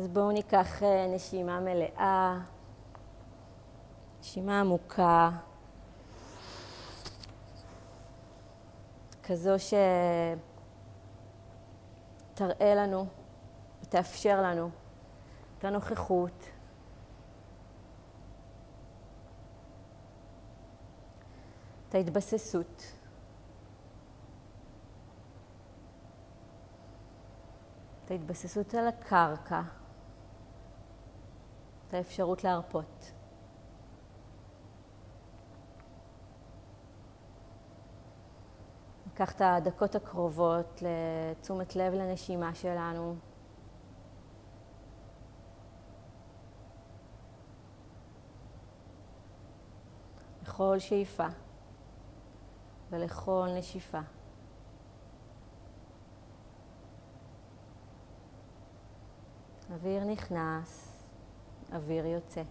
אז בואו ניקח אה, נשימה מלאה, נשימה עמוקה, כזו שתראה לנו ותאפשר לנו את הנוכחות. את ההתבססות. את ההתבססות על הקרקע. את האפשרות להרפות. ניקח את הדקות הקרובות לתשומת לב לנשימה שלנו. לכל שאיפה ולכל נשיפה. אוויר נכנס. אוויר יוצא.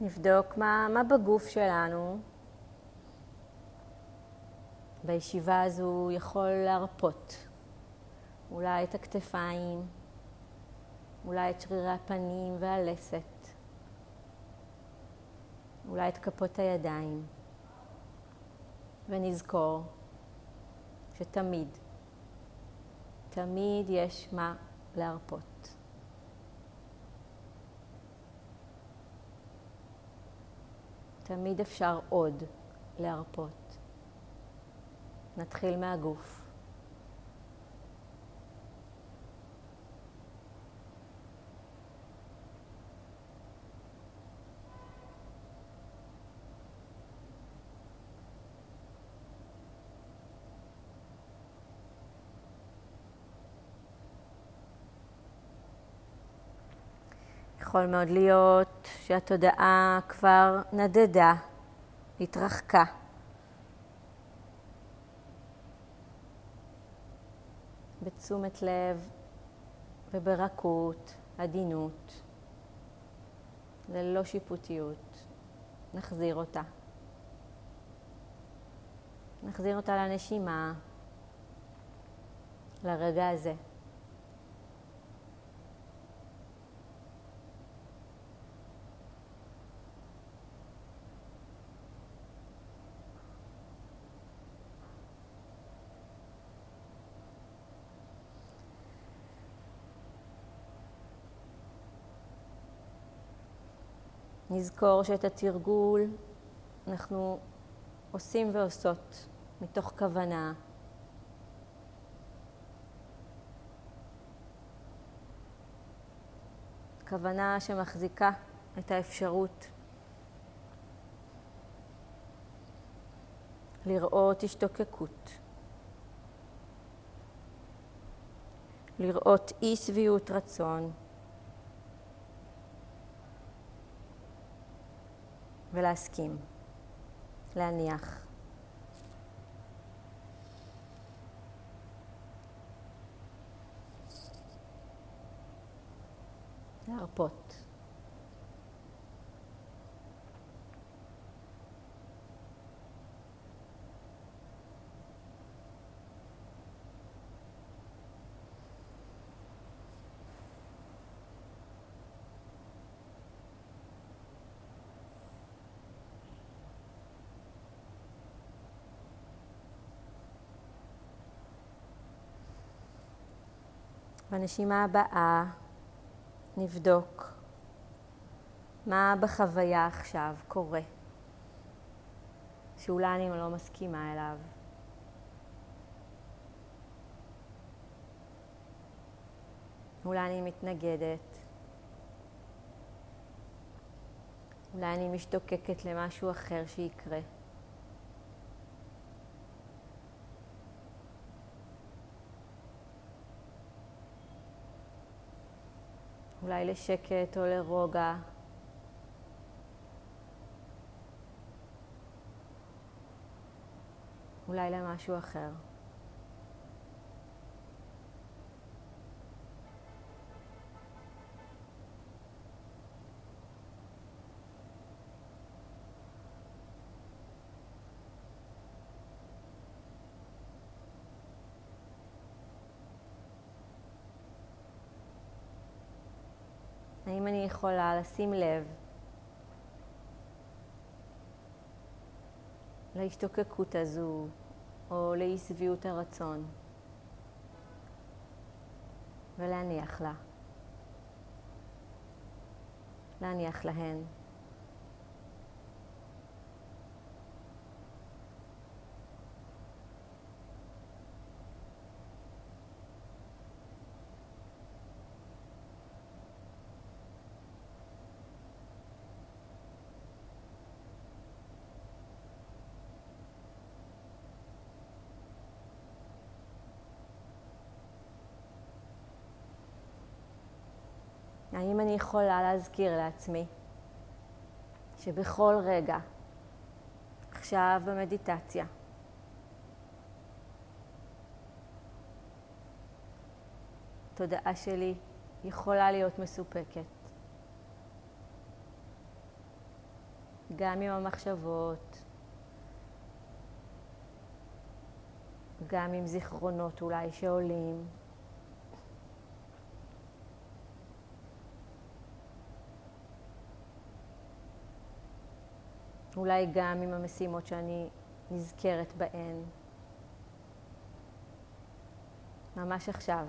נבדוק מה, מה בגוף שלנו בישיבה הזו יכול להרפות. אולי את הכתפיים, אולי את שרירי הפנים והלסת, אולי את כפות הידיים. ונזכור שתמיד, תמיד יש מה להרפות. תמיד אפשר עוד להרפות. נתחיל מהגוף. יכול מאוד להיות שהתודעה כבר נדדה, התרחקה. בתשומת לב וברכות, עדינות, ללא שיפוטיות, נחזיר אותה. נחזיר אותה לנשימה, לרגע הזה. נזכור שאת התרגול אנחנו עושים ועושות מתוך כוונה. כוונה שמחזיקה את האפשרות לראות השתוקקות, לראות אי שביעות רצון. ולהסכים, להניח. להרפות. בנשימה הבאה נבדוק מה בחוויה עכשיו קורה, שאולי אני לא מסכימה אליו. אולי אני מתנגדת. אולי אני משתוקקת למשהו אחר שיקרה. אולי לשקט או לרוגע. אולי למשהו אחר. יכולה לשים לב להשתוקקות הזו או לאי שביעות הרצון ולהניח לה, להניח להן. האם אני יכולה להזכיר לעצמי שבכל רגע, עכשיו במדיטציה, התודעה שלי יכולה להיות מסופקת. גם עם המחשבות, גם עם זיכרונות אולי שעולים. אולי גם עם המשימות שאני נזכרת בהן. ממש עכשיו.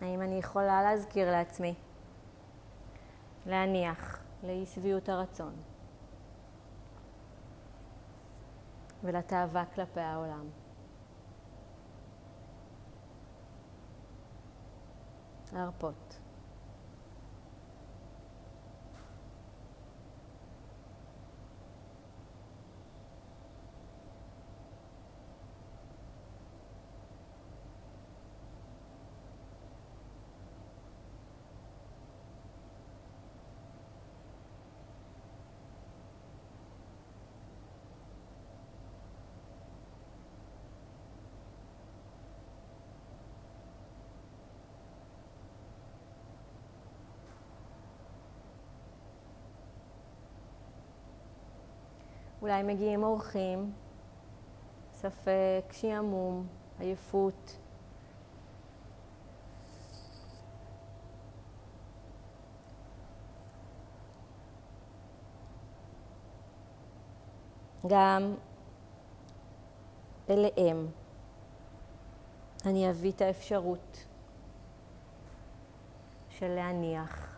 האם אני יכולה להזכיר לעצמי להניח לאי שביעות הרצון ולתאווה כלפי העולם. להרפות. אולי מגיעים אורחים, ספק, שעמום, עייפות. גם אליהם אני אביא את האפשרות של להניח.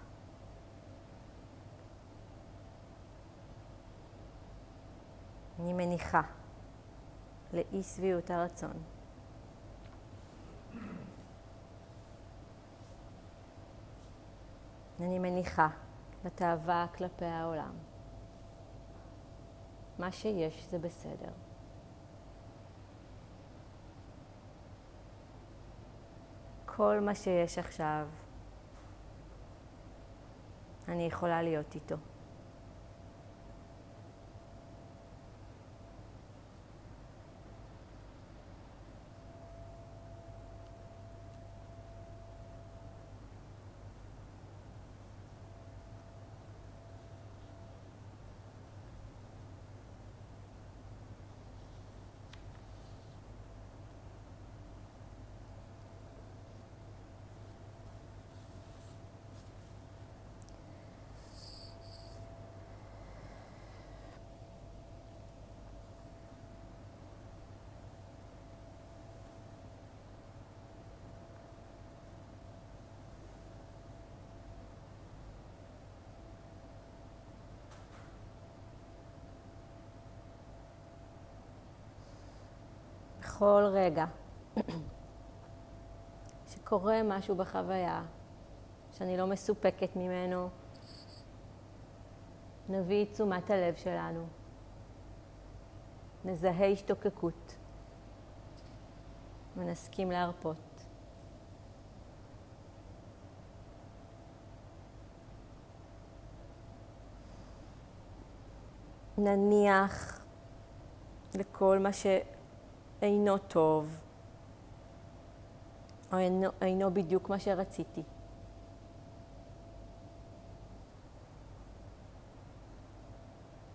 אני מניחה לאי שביעות הרצון. אני מניחה לתאווה כלפי העולם. מה שיש זה בסדר. כל מה שיש עכשיו, אני יכולה להיות איתו. בכל רגע שקורה משהו בחוויה שאני לא מסופקת ממנו, נביא את תשומת הלב שלנו. נזהה השתוקקות ונסכים להרפות. נניח לכל מה שאינו טוב, או אינו, אינו בדיוק מה שרציתי.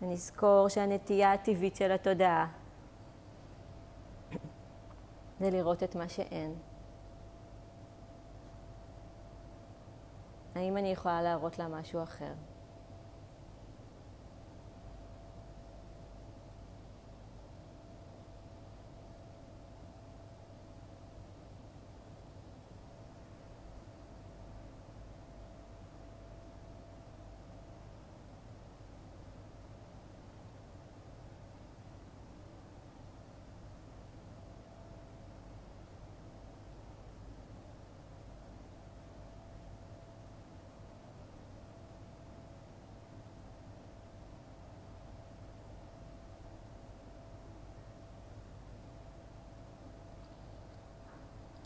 ונזכור שהנטייה הטבעית של התודעה זה לראות את מה שאין. האם אני יכולה להראות לה משהו אחר?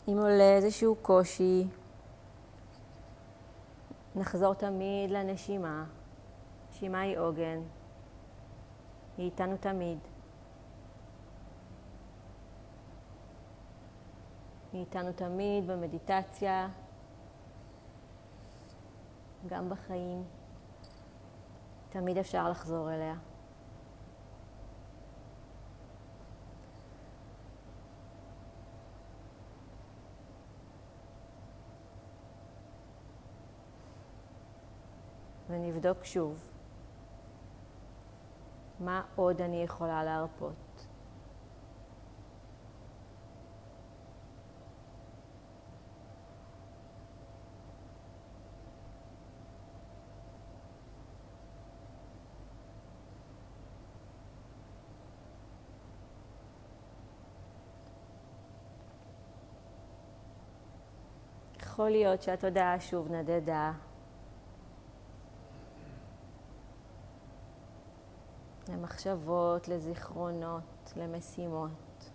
אם עולה איזשהו קושי, נחזור תמיד לנשימה. נשימה היא עוגן, היא איתנו תמיד. היא איתנו תמיד במדיטציה, גם בחיים. תמיד אפשר לחזור אליה. ונבדוק שוב מה עוד אני יכולה להרפות. יכול להיות שהתודעה שוב נדדה למחשבות, לזיכרונות, למשימות.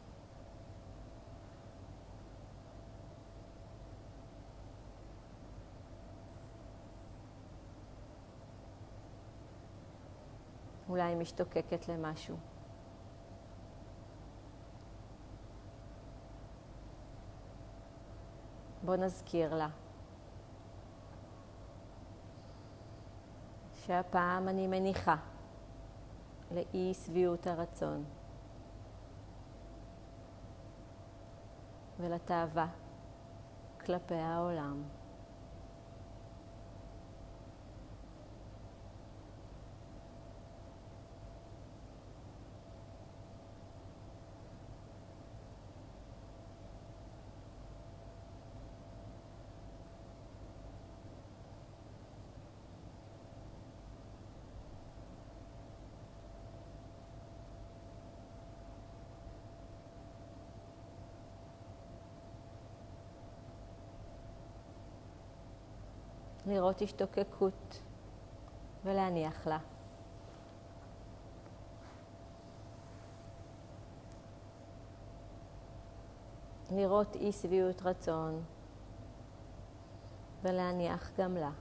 אולי משתוקקת למשהו. בוא נזכיר לה שהפעם אני מניחה לאי שביעות הרצון ולתאווה כלפי העולם. לראות השתוקקות ולהניח לה. לראות אי שביעות רצון ולהניח גם לה.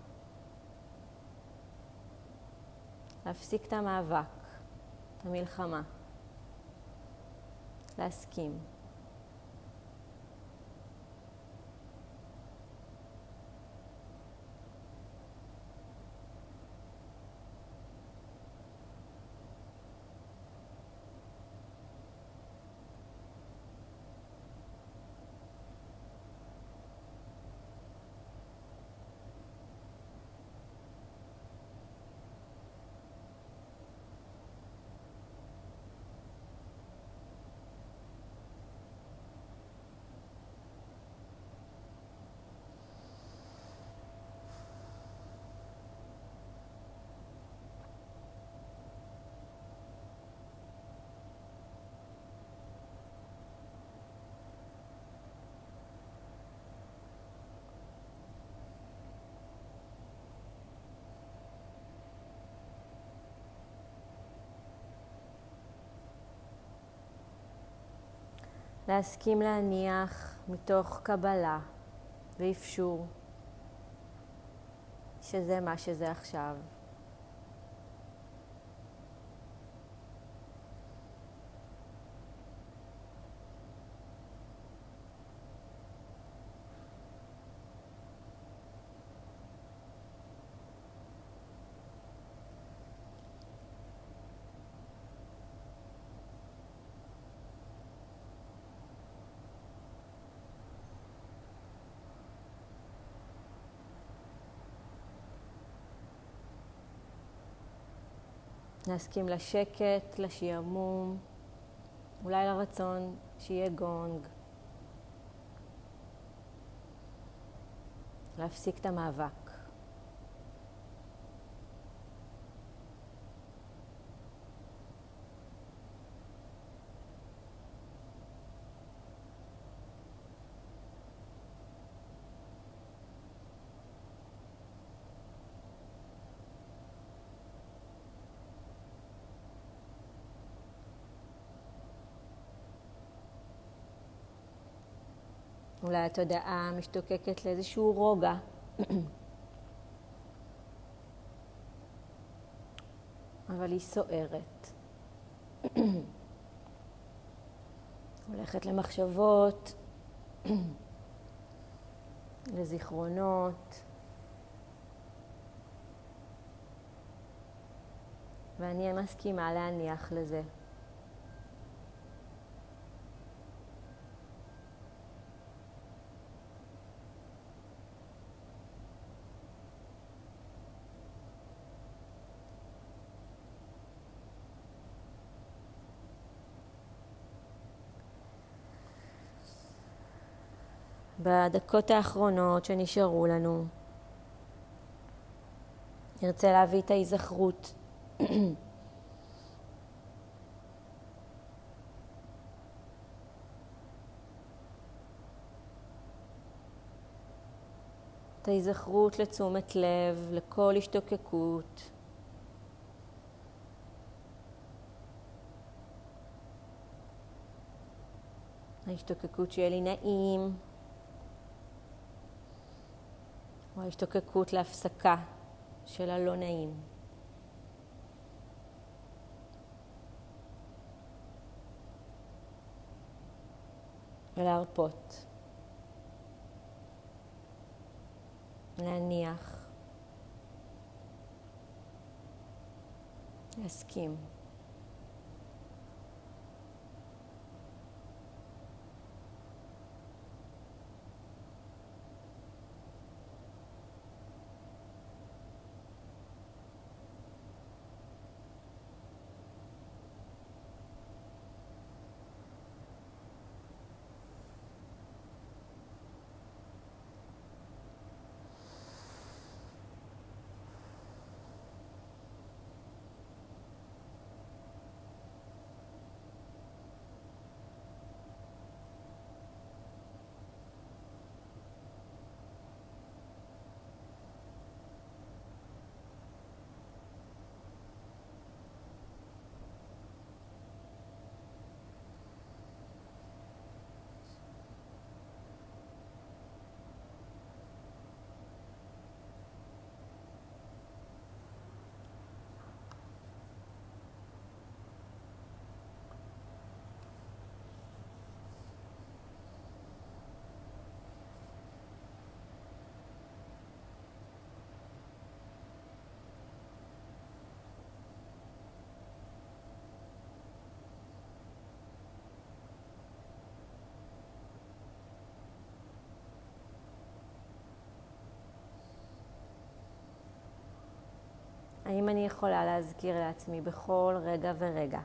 להפסיק את המאבק, את המלחמה, להסכים. להסכים להניח מתוך קבלה ואפשור שזה מה שזה עכשיו. להסכים לשקט, לשעמום, אולי לרצון שיהיה גונג. להפסיק את המאבק. אולי התודעה משתוקקת לאיזשהו רוגע. אבל היא סוערת. הולכת למחשבות, לזיכרונות. ואני מסכימה להניח לזה. בדקות האחרונות שנשארו לנו. נרצה להביא את ההיזכרות. את ההיזכרות לתשומת לב, לכל השתוקקות. ההשתוקקות שיהיה לי נעים, או ההשתוקקות להפסקה של הלא נעים. ולהרפות. להניח. להסכים. האם אני יכולה להזכיר לעצמי בכל רגע ורגע?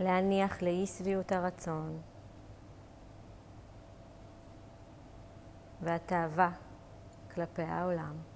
להניח לאי שביעות הרצון והתאווה כלפי העולם.